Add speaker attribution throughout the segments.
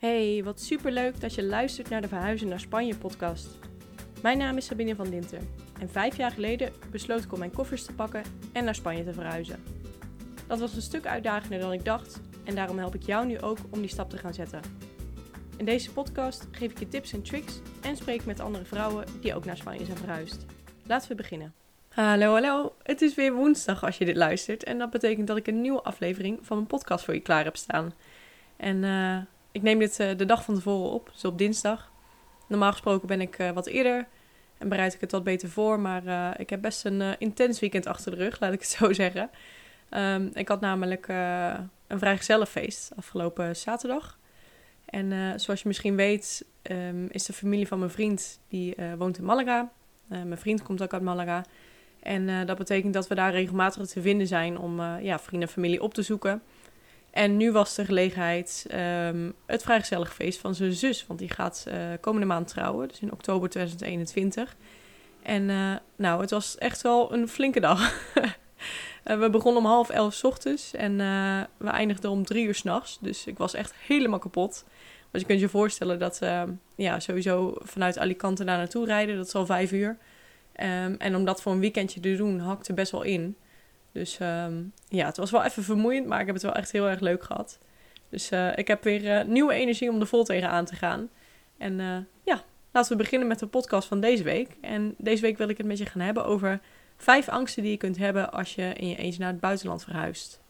Speaker 1: Hey, wat superleuk dat je luistert naar de Verhuizen naar Spanje podcast. Mijn naam is Sabine van Dinter en vijf jaar geleden besloot ik om mijn koffers te pakken en naar Spanje te verhuizen. Dat was een stuk uitdagender dan ik dacht en daarom help ik jou nu ook om die stap te gaan zetten. In deze podcast geef ik je tips en tricks en spreek met andere vrouwen die ook naar Spanje zijn verhuisd. Laten we beginnen. Hallo, hallo. Het is weer woensdag als je dit luistert en dat betekent dat ik een nieuwe aflevering van mijn podcast voor je klaar heb staan. En uh, ik neem dit uh, de dag van tevoren op, dus op dinsdag. Normaal gesproken ben ik uh, wat eerder en bereid ik het wat beter voor. Maar uh, ik heb best een intens weekend achter de rug, laat ik het zo zeggen. Um, ik had namelijk een vrijgezellenfeest afgelopen zaterdag. En zoals je misschien weet, um, is de familie van mijn vriend, die woont in Malaga. mijn vriend komt ook uit Malaga. En dat betekent dat we daar regelmatig te vinden zijn om ja, vrienden en familie op te zoeken. En nu was de gelegenheid um, het vrijgezellig feest van zijn zus. Want die gaat uh, komende maand trouwen, dus in oktober 2021. En uh, nou, het was echt wel een flinke dag. uh, we begonnen om half elf ochtends en we eindigden om drie uur s'nachts. Dus ik was echt helemaal kapot. Maar je kunt je voorstellen dat ehm, ja, sowieso vanuit Alicante daar naartoe rijden, dat is al vijf uur. Um, en om dat voor een weekendje te doen, hakte best wel in. Dus um, ja, het was wel even vermoeiend, maar ik heb het wel echt heel erg leuk gehad. Dus uh, ik heb weer uh, nieuwe energie om er vol tegenaan te gaan. En uh, ja, laten we beginnen met de podcast van deze week. En deze week wil ik het met je gaan hebben over vijf angsten die je kunt hebben als je in je eentje naar het buitenland verhuist.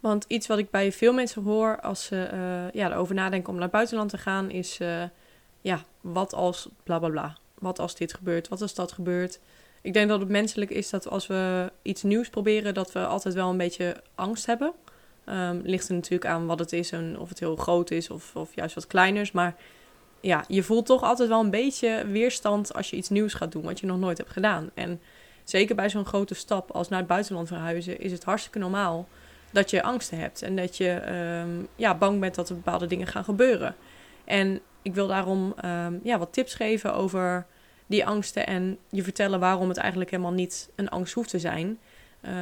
Speaker 1: Want iets wat ik bij veel mensen hoor als ze ja, erover nadenken om naar het buitenland te gaan, is ja, wat als bla bla bla. Wat als dit gebeurt, wat als dat gebeurt. Ik denk dat het menselijk is dat als we iets nieuws proberen, dat we altijd wel een beetje angst hebben. Um, ligt er natuurlijk aan wat het is en of het heel groot is of, of juist wat kleiner. Maar ja, je voelt toch altijd wel een beetje weerstand als je iets nieuws gaat doen wat je nog nooit hebt gedaan. En zeker bij zo'n grote stap als naar het buitenland verhuizen is het hartstikke normaal dat je angsten hebt en dat je um, ja, bang bent dat er bepaalde dingen gaan gebeuren. En ik wil daarom um, ja, wat tips geven over die angsten en je vertellen waarom het eigenlijk helemaal niet een angst hoeft te zijn.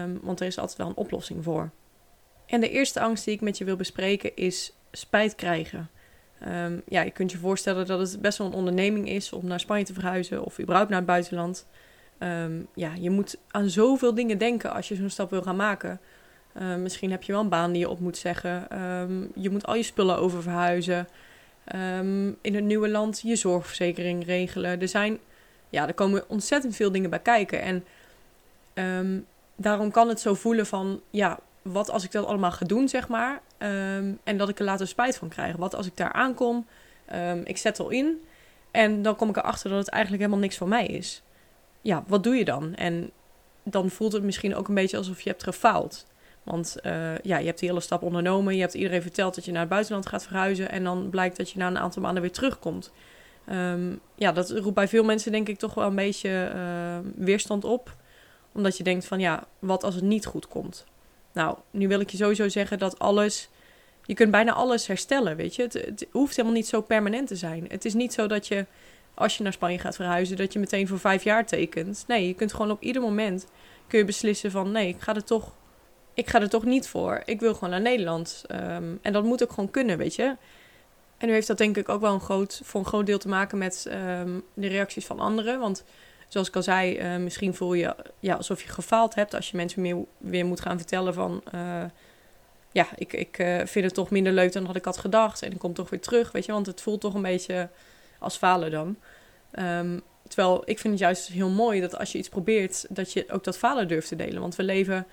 Speaker 1: Um, want er is altijd wel een oplossing voor. En de eerste angst die ik met je wil bespreken is spijt krijgen. Um, ja, je kunt je voorstellen dat het best wel een onderneming is om naar Spanje te verhuizen of überhaupt naar het buitenland. Um, ja, je moet aan zoveel dingen denken als je zo'n stap wil gaan maken. Misschien heb je wel een baan die je op moet zeggen. Je moet al je spullen oververhuizen. Um, in het nieuwe land je zorgverzekering regelen. Er zijn ja, er komen ontzettend veel dingen bij kijken. En um, daarom kan het zo voelen van, ja, wat als ik dat allemaal ga doen, zeg maar. Um, en dat ik er later spijt van krijg. Wat als ik daar aankom, um, ik zet al in. En dan kom ik erachter dat het eigenlijk helemaal niks voor mij is. Ja, wat doe je dan? En dan voelt het misschien ook een beetje alsof je hebt gefaald. Want uh, ja, je hebt die hele stap ondernomen. Je hebt iedereen verteld dat je naar het buitenland gaat verhuizen. En dan blijkt dat je na een aantal maanden weer terugkomt. Um, ja, dat roept bij veel mensen denk ik toch wel een beetje uh, weerstand op. Omdat je denkt van ja, wat als het niet goed komt? Nou, nu wil ik je sowieso zeggen dat alles... Je kunt bijna alles herstellen, weet je. Het, hoeft helemaal niet zo permanent te zijn. Het is niet zo dat je, als je naar Spanje gaat verhuizen... dat je meteen voor vijf jaar tekent. Nee, je kunt gewoon op ieder moment kun je beslissen van... nee, ik ga er toch, ik ga er toch niet voor. Ik wil gewoon naar Nederland. Um, en dat moet ook gewoon kunnen, weet je. En nu heeft dat denk ik ook wel een groot, voor een groot deel te maken met um, de reacties van anderen. Want zoals ik al zei, uh, misschien voel je ja, alsof je gefaald hebt als je mensen meer, weer moet gaan vertellen van... Uh, ja, ik, ik uh, vind het toch minder leuk dan had ik had gedacht. En ik kom toch weer terug, weet je. Want het voelt toch een beetje als falen dan. Um, terwijl ik vind het juist heel mooi dat als je iets probeert, dat je ook dat falen durft te delen. Want we leven,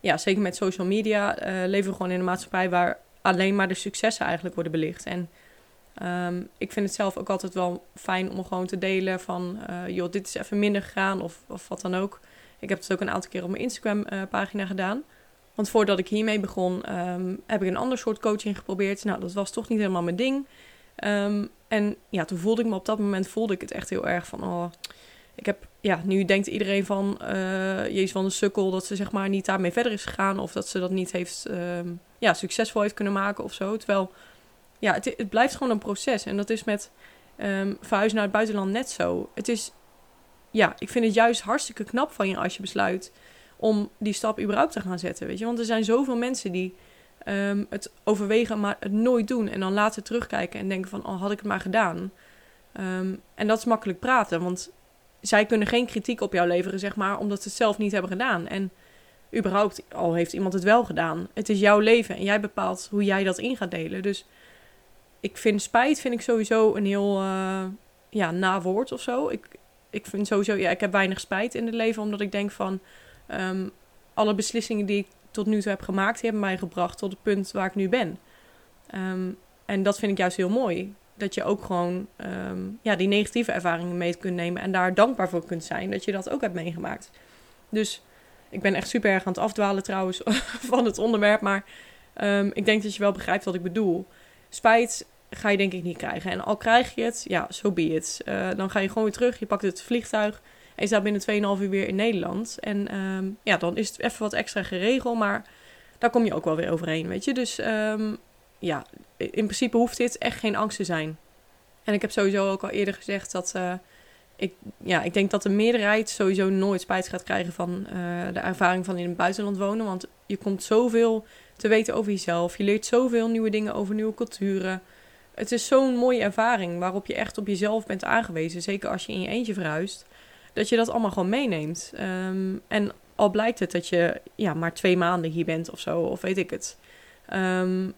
Speaker 1: ja, zeker met social media, leven we gewoon in een maatschappij waar alleen maar de successen eigenlijk worden belicht. En Um, ik vind het zelf ook altijd wel fijn om gewoon te delen van, uh, joh, dit is even minder gegaan of, of wat dan ook. Ik heb het ook een aantal keer op mijn Instagram-pagina uh, gedaan. Want voordat ik hiermee begon, um, heb ik een ander soort coaching geprobeerd. Nou, dat was toch niet helemaal mijn ding. Um, en ja, toen voelde ik me op dat moment voelde ik het echt heel erg van, oh, ik heb, ja, nu denkt iedereen van, uh, Jezus van de sukkel, dat ze zeg maar niet daarmee verder is gegaan of dat ze dat niet heeft, ja, succesvol heeft kunnen maken of zo. Terwijl ja, het, blijft gewoon een proces. En dat is met um, verhuizen naar het buitenland net zo. Het is, ja, ik vind het juist hartstikke knap van je als je besluit om die stap überhaupt te gaan zetten. Weet je, want er zijn zoveel mensen die ehm, het overwegen, maar het nooit doen. En dan later terugkijken en denken van, oh, had ik het maar gedaan. Ehm, en dat is makkelijk praten, want zij kunnen geen kritiek op jou leveren, zeg maar, omdat ze het zelf niet hebben gedaan. En überhaupt, al heeft iemand het wel gedaan. Het is jouw leven en jij bepaalt hoe jij dat in gaat delen. Dus ik vind spijt vind ik sowieso een heel uh, ja, nawoord of zo. Ik, ik vind sowieso, ja, ik heb weinig spijt in het leven, omdat ik denk van um, alle beslissingen die ik tot nu toe heb gemaakt, die hebben mij gebracht tot het punt waar ik nu ben. Um, en dat vind ik juist heel mooi. Dat je ook gewoon um, ja, die negatieve ervaringen mee kunt nemen en daar dankbaar voor kunt zijn dat je dat ook hebt meegemaakt. Dus ik ben echt super erg aan het afdwalen trouwens van het onderwerp, maar ik denk dat je wel begrijpt wat ik bedoel. Spijt ga je denk ik niet krijgen. En al krijg je het, ja, zo so be it. Uh, dan ga je gewoon weer terug, je pakt het vliegtuig en je staat binnen 2,5 uur weer in Nederland. En um, ja, dan is het even wat extra geregeld, maar daar kom je ook wel weer overheen, weet je. Dus um, ja, in principe hoeft dit echt geen angst te zijn. En ik heb sowieso ook al eerder gezegd dat uh, ik, ja, ik denk dat de meerderheid sowieso nooit spijt gaat krijgen van uh, de ervaring van in het buitenland wonen. Want je komt zoveel te weten over jezelf. Je leert zoveel nieuwe dingen over nieuwe culturen het is zo'n mooie ervaring waarop je echt op jezelf bent aangewezen. Zeker als je in je eentje verhuist. Dat je dat allemaal gewoon meeneemt. Um, en al blijkt het dat je ja, maar twee maanden hier bent of zo, of weet ik het. Um,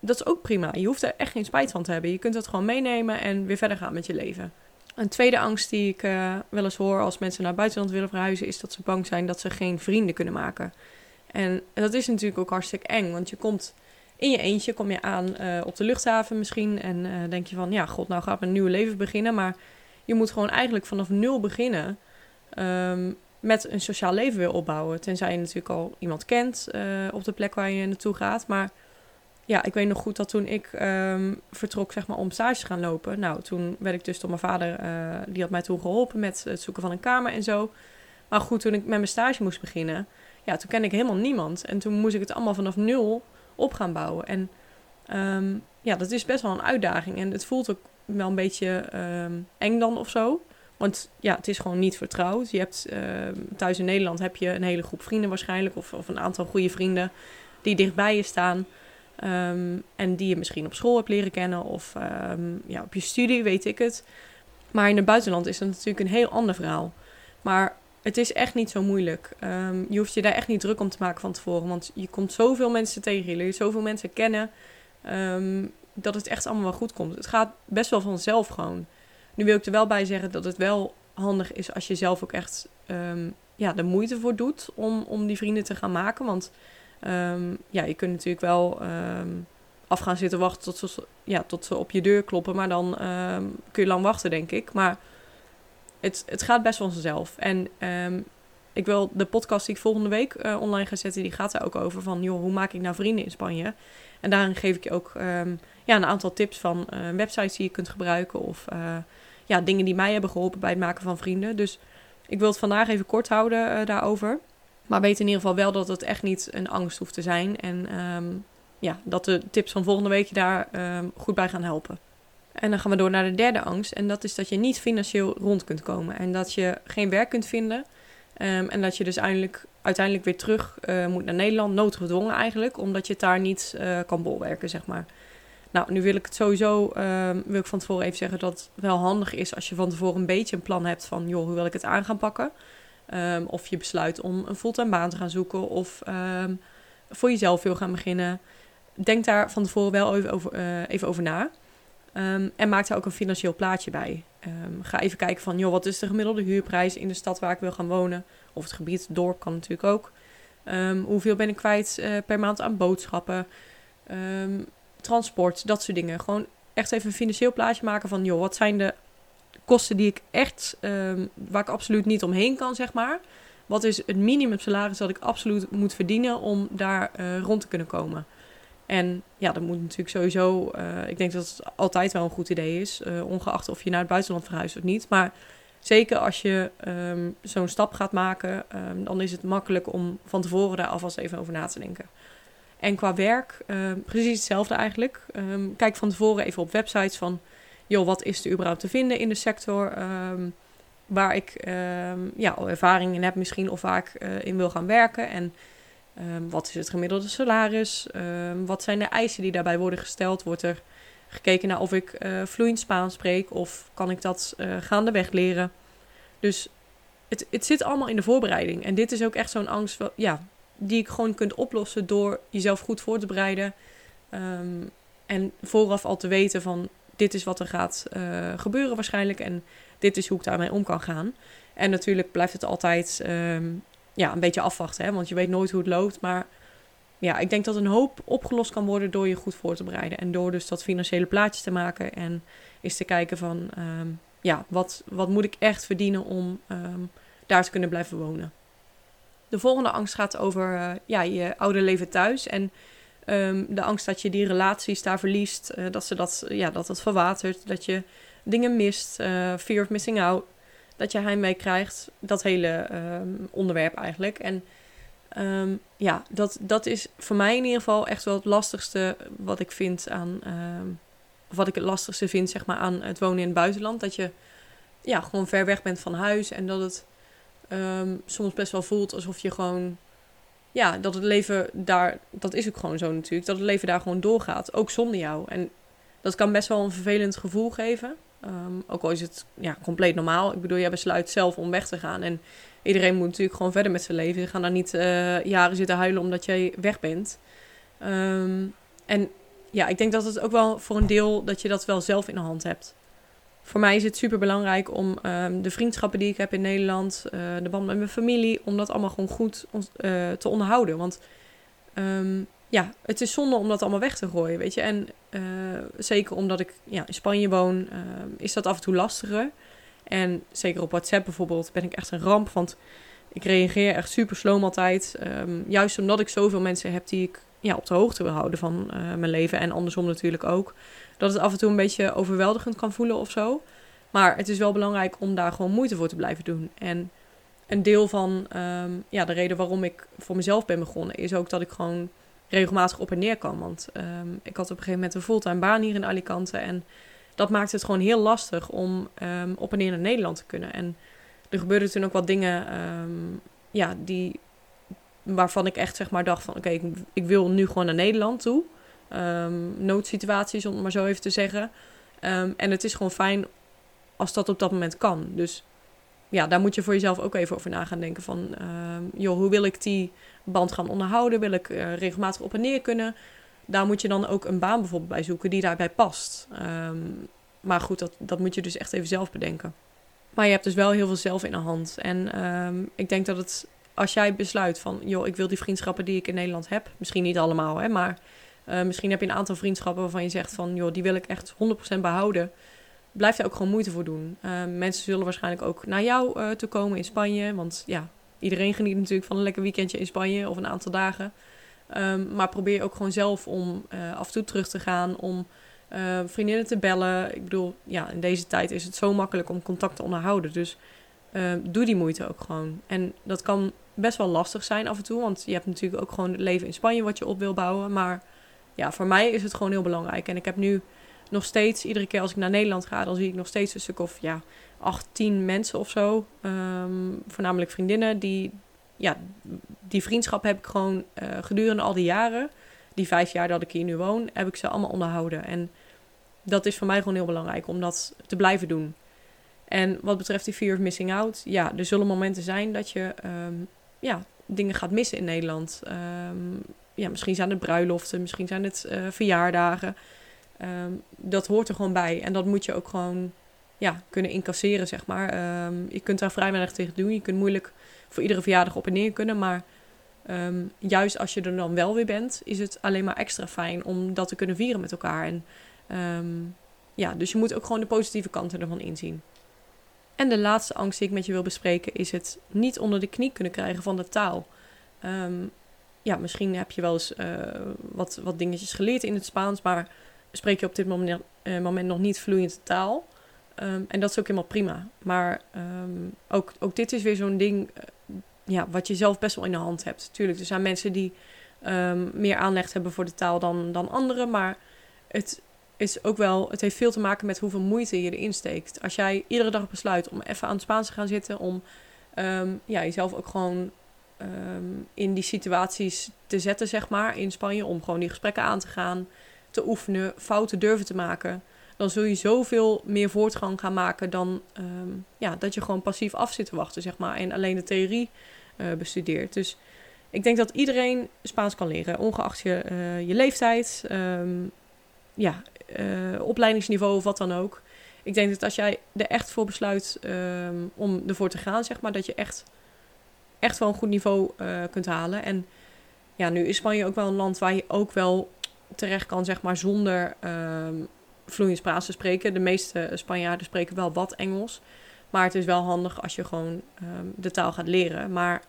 Speaker 1: dat is ook prima. Je hoeft er echt geen spijt van te hebben. Je kunt het gewoon meenemen en weer verder gaan met je leven. Een tweede angst die ik uh, wel eens hoor als mensen naar buitenland willen verhuizen, is dat ze bang zijn dat ze geen vrienden kunnen maken. En dat is natuurlijk ook hartstikke eng, want je komt in je eentje kom je aan uh, op de luchthaven misschien. En uh, denk je van, ja, god, nou gaat mijn nieuwe leven beginnen. Maar je moet gewoon eigenlijk vanaf nul beginnen um, met een sociaal leven weer opbouwen. Tenzij je natuurlijk al iemand kent uh, op de plek waar je naartoe gaat. Maar ja, ik weet nog goed dat toen ik um, vertrok zeg maar, om stage te gaan lopen. Nou, toen werd ik dus door mijn vader, die had mij toen geholpen met het zoeken van een kamer en zo. Maar goed, toen ik met mijn stage moest beginnen, ja, toen kende ik helemaal niemand. En toen moest ik het allemaal vanaf nul op gaan bouwen. En um, ja, dat is best wel een uitdaging. En het voelt ook wel een beetje um, eng dan of zo. Want ja, het is gewoon niet vertrouwd. Je hebt uh, thuis in Nederland heb je een hele groep vrienden waarschijnlijk. Of, of een aantal goede vrienden die dichtbij je staan. En die je misschien op school hebt leren kennen. Of ja, op je studie, weet ik het. Maar in het buitenland is dat natuurlijk een heel ander verhaal. Maar het is echt niet zo moeilijk. Um, je hoeft je daar echt niet druk om te maken van tevoren. Want je komt zoveel mensen tegen. Je leert zoveel mensen kennen. Um, dat het echt allemaal wel goed komt. Het gaat best wel vanzelf gewoon. Nu wil ik er wel bij zeggen dat het wel handig is als je zelf ook echt um, ja, de moeite voor doet om, om die vrienden te gaan maken. Want ja, je kunt natuurlijk wel af gaan zitten wachten tot ze, ja, tot ze op je deur kloppen. Maar dan kun je lang wachten, denk ik. Maar het, het gaat best vanzelf. En um, ik wil de podcast die ik volgende week uh, online ga zetten, die gaat daar ook over van, joh, hoe maak ik nou vrienden in Spanje? En daarin geef ik je ook um, ja, een aantal tips van uh, websites die je kunt gebruiken of uh, ja, dingen die mij hebben geholpen bij het maken van vrienden. Dus ik wil het vandaag even kort houden daarover. Maar weet in ieder geval wel dat het echt niet een angst hoeft te zijn. En um, ja, dat de tips van volgende week je daar goed bij gaan helpen. En dan gaan we door naar de derde angst. En dat is dat je niet financieel rond kunt komen. En dat je geen werk kunt vinden. Um, en dat je dus uiteindelijk, uiteindelijk weer terug uh, moet naar Nederland. Noodgedwongen eigenlijk. Omdat je het daar niet uh, kan bolwerken, zeg maar. Nou, nu wil ik het sowieso, um, wil ik van tevoren even zeggen dat het wel handig is als je van tevoren een beetje een plan hebt van, joh, hoe wil ik het aan gaan pakken? Um, of je besluit om een fulltime baan te gaan zoeken of voor jezelf wil gaan beginnen. Denk daar van tevoren wel even over, uh, even over na. Um, en maak daar ook een financieel plaatje bij. Um, ga even kijken van, joh, wat is de gemiddelde huurprijs in de stad waar ik wil gaan wonen? Of het gebied, het dorp kan natuurlijk ook. Um, hoeveel ben ik kwijt uh, per maand aan boodschappen, transport, dat soort dingen. Gewoon echt even een financieel plaatje maken van, joh, wat zijn de kosten die ik echt, waar ik absoluut niet omheen kan, zeg maar. Wat is het minimum salaris dat ik absoluut moet verdienen om daar uh, rond te kunnen komen? En ja, dat moet natuurlijk sowieso. Uh, ik denk dat het altijd wel een goed idee is. Uh, ongeacht of je naar het buitenland verhuist of niet. Maar zeker als je um, zo'n stap gaat maken, um, dan is het makkelijk om van tevoren daar alvast even over na te denken. En qua werk, um, precies hetzelfde eigenlijk. kijk van tevoren even op websites van, joh, wat is er überhaupt te vinden in de sector? waar ik ja, ervaring in heb misschien of waar ik uh, in wil gaan werken. En Ehm, wat is het gemiddelde salaris? Ehm, wat zijn de eisen die daarbij worden gesteld? Wordt er gekeken naar of ik uh, vloeiend Spaans spreek of kan ik dat uh, gaandeweg leren? Dus het, het zit allemaal in de voorbereiding. En dit is ook echt zo'n angst ja, die ik gewoon kunt oplossen door jezelf goed voor te bereiden. Ehm, en vooraf al te weten van dit is wat er gaat uh, gebeuren waarschijnlijk. En dit is hoe ik daarmee om kan gaan. En natuurlijk blijft het altijd ja, een beetje afwachten. Hè? Want je weet nooit hoe het loopt. Maar ja, ik denk dat een hoop opgelost kan worden door je goed voor te bereiden. En door dus dat financiële plaatje te maken. En eens te kijken van um, ja, wat, wat moet ik echt verdienen om um, daar te kunnen blijven wonen. De volgende angst gaat over uh, ja, je oude leven thuis. En um, de angst dat je die relaties daar verliest. Uh, dat, ze dat, ja, dat het verwatert. Dat je dingen mist. Uh, fear of missing out. Dat je heimwee krijgt. Dat hele um, onderwerp eigenlijk. En um, ja, dat, dat is voor mij in ieder geval echt wel het lastigste wat ik vind aan. of wat ik het lastigste vind, zeg maar, aan het wonen in het buitenland. Dat je ja, gewoon ver weg bent van huis. En dat het soms best wel voelt alsof je gewoon. Ja, dat het leven daar. Dat is ook gewoon zo natuurlijk. Dat het leven daar gewoon doorgaat. Ook zonder jou. En dat kan best wel een vervelend gevoel geven. Um, ook al is het ja, compleet normaal. Ik bedoel, jij besluit zelf om weg te gaan. En iedereen moet natuurlijk gewoon verder met zijn leven. Ze gaan daar niet uh, jaren zitten huilen omdat jij weg bent. Um, en ja, ik denk dat het ook wel voor een deel dat je dat wel zelf in de hand hebt voor mij is het super belangrijk om um, de vriendschappen die ik heb in Nederland, uh, de band met mijn familie, om dat allemaal gewoon goed uh, te onderhouden. Want ja, het is zonde om dat allemaal weg te gooien, weet je. En uh, zeker omdat ik ja, in Spanje woon, is dat af en toe lastiger. En zeker op WhatsApp bijvoorbeeld ben ik echt een ramp, want ik reageer echt super sloom altijd. Um, juist omdat ik zoveel mensen heb die ik ja, op de hoogte wil houden van mijn leven en andersom natuurlijk ook dat het af en toe een beetje overweldigend kan voelen of zo. Maar het is wel belangrijk om daar gewoon moeite voor te blijven doen. En een deel van um, ja, de reden waarom ik voor mezelf ben begonnen, is ook dat ik gewoon regelmatig op en neer kan. Want um, ik had op een gegeven moment een fulltime baan hier in Alicante. En dat maakte het gewoon heel lastig om um, op en neer naar Nederland te kunnen. En er gebeurden toen ook wat dingen ja, die, waarvan ik echt zeg maar dacht van oké, ik, ik wil nu gewoon naar Nederland toe noodsituaties, om het maar zo even te zeggen. En het is gewoon fijn als dat op dat moment kan. Dus ja, daar moet je voor jezelf ook even over na gaan denken van... Um, joh, hoe wil ik die band gaan onderhouden? Wil ik uh, regelmatig op en neer kunnen? Daar moet je dan ook een baan bijvoorbeeld bij zoeken die daarbij past. maar goed, dat, dat moet je dus echt even zelf bedenken. Maar je hebt dus wel heel veel zelf in de hand. En ik denk dat het, als jij besluit van... joh, ik wil die vriendschappen die ik in Nederland heb... misschien niet allemaal, hè, maar uh, misschien heb je een aantal vriendschappen waarvan je zegt van, joh, die wil ik echt 100% behouden. Blijf daar ook gewoon moeite voor doen. Uh, mensen zullen waarschijnlijk ook naar jou uh, te komen in Spanje. Want ja, iedereen geniet natuurlijk van een lekker weekendje in Spanje of een aantal dagen. Um, maar probeer ook gewoon zelf om af en toe terug te gaan, om vriendinnen te bellen. Ik bedoel, ja, in deze tijd is het zo makkelijk om contact te onderhouden. Dus doe die moeite ook gewoon. En dat kan best wel lastig zijn af en toe, want je hebt natuurlijk ook gewoon het leven in Spanje wat je op wil bouwen. Maar ja, voor mij is het gewoon heel belangrijk. En ik heb nu nog steeds, iedere keer als ik naar Nederland ga, dan zie ik nog steeds een stuk of ja, acht, tien mensen of zo. Um, voornamelijk vriendinnen. Die, ja, die vriendschap heb ik gewoon uh, gedurende al die jaren, die vijf jaar dat ik hier nu woon, heb ik ze allemaal onderhouden. En dat is voor mij gewoon heel belangrijk om dat te blijven doen. En wat betreft die fear of missing out, ja, er zullen momenten zijn dat je um, ja, dingen gaat missen in Nederland. Um, ja, misschien zijn het bruiloften, misschien zijn het uh, verjaardagen. Um, dat hoort er gewoon bij. En dat moet je ook gewoon ja, kunnen incasseren, zeg maar. Um, je kunt daar vrij weinig tegen doen. Je kunt moeilijk voor iedere verjaardag op en neer kunnen. Maar um, juist als je er dan wel weer bent, is het alleen maar extra fijn om dat te kunnen vieren met elkaar. En ja, dus je moet ook gewoon de positieve kanten ervan inzien. En de laatste angst die ik met je wil bespreken is het niet onder de knie kunnen krijgen van de taal. Ja, misschien heb je wel eens uh, wat, wat dingetjes geleerd in het Spaans, maar spreek je op dit moment, uh, moment nog niet vloeiend taal. Um, en dat is ook helemaal prima. Maar um, ook, ook dit is weer zo'n ding uh, ja, wat je zelf best wel in de hand hebt. Tuurlijk, er zijn mensen die um, meer aanleg hebben voor de taal dan, dan anderen. Maar het is ook wel, het heeft veel te maken met hoeveel moeite je erin steekt. Als jij iedere dag besluit om even aan het Spaans te gaan zitten, om ja, jezelf ook gewoon ehm, in die situaties te zetten, zeg maar, in Spanje. Om gewoon die gesprekken aan te gaan, te oefenen, fouten durven te maken. Dan zul je zoveel meer voortgang gaan maken dan ehm, ja, dat je gewoon passief af zit te wachten, zeg maar. En alleen de theorie uh, bestudeert. Dus ik denk dat iedereen Spaans kan leren, ongeacht je, uh, je leeftijd, um, ja, uh, opleidingsniveau of wat dan ook. Ik denk dat als jij er echt voor besluit um, om ervoor te gaan, zeg maar, dat je echt, echt wel een goed niveau kunt halen. En ja, nu is Spanje ook wel een land waar je ook wel terecht kan, zeg maar, zonder um, vloeiend Spaans te spreken. De meeste Spanjaarden spreken wel wat Engels. Maar het is wel handig als je gewoon um, de taal gaat leren. Maar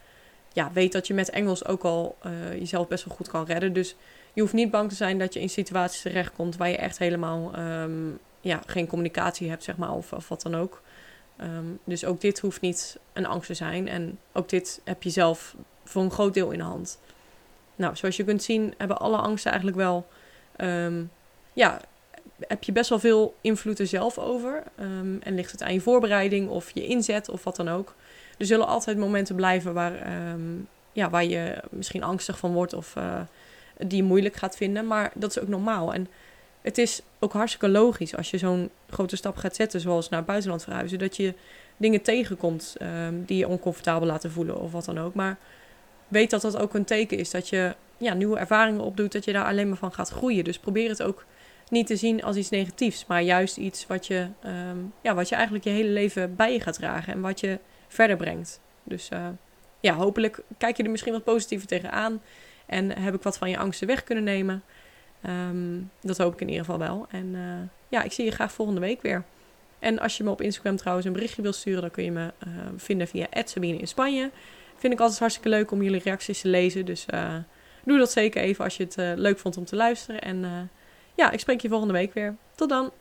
Speaker 1: ja, weet dat je met Engels ook al uh, jezelf best wel goed kan redden. Dus je hoeft niet bang te zijn dat je in situaties terechtkomt waar je echt helemaal um, ja, geen communicatie hebt, zeg maar, of, of wat dan ook. Dus ook dit hoeft niet een angst te zijn. En ook dit heb je zelf voor een groot deel in de hand. Nou, zoals je kunt zien, hebben alle angsten eigenlijk wel. Um, ja, heb je best wel veel invloed er zelf over. Um, en ligt het aan je voorbereiding of je inzet of wat dan ook. Er zullen altijd momenten blijven waar, ja, waar je misschien angstig van wordt of uh, die je moeilijk gaat vinden. Maar dat is ook normaal. En het is ook hartstikke logisch als je zo'n grote stap gaat zetten, zoals naar het buitenland verhuizen, dat je dingen tegenkomt die je oncomfortabel laten voelen of wat dan ook. Maar weet dat dat ook een teken is dat je ja, nieuwe ervaringen opdoet, dat je daar alleen maar van gaat groeien. Dus probeer het ook niet te zien als iets negatiefs, maar juist iets wat je, um, ja, wat je eigenlijk je hele leven bij je gaat dragen en wat je verder brengt. Dus uh, ja, hopelijk kijk je er misschien wat positiever tegenaan en heb ik wat van je angsten weg kunnen nemen. Um, dat hoop ik in ieder geval wel. En uh, ja, ik zie je graag volgende week weer. En als je me op Instagram trouwens een berichtje wil sturen, dan kun je me uh, vinden via Sabine in Spanje. Vind ik altijd hartstikke leuk om jullie reacties te lezen. Dus uh, doe dat zeker even als je het leuk vond om te luisteren. En ja, ik spreek je volgende week weer. Tot dan!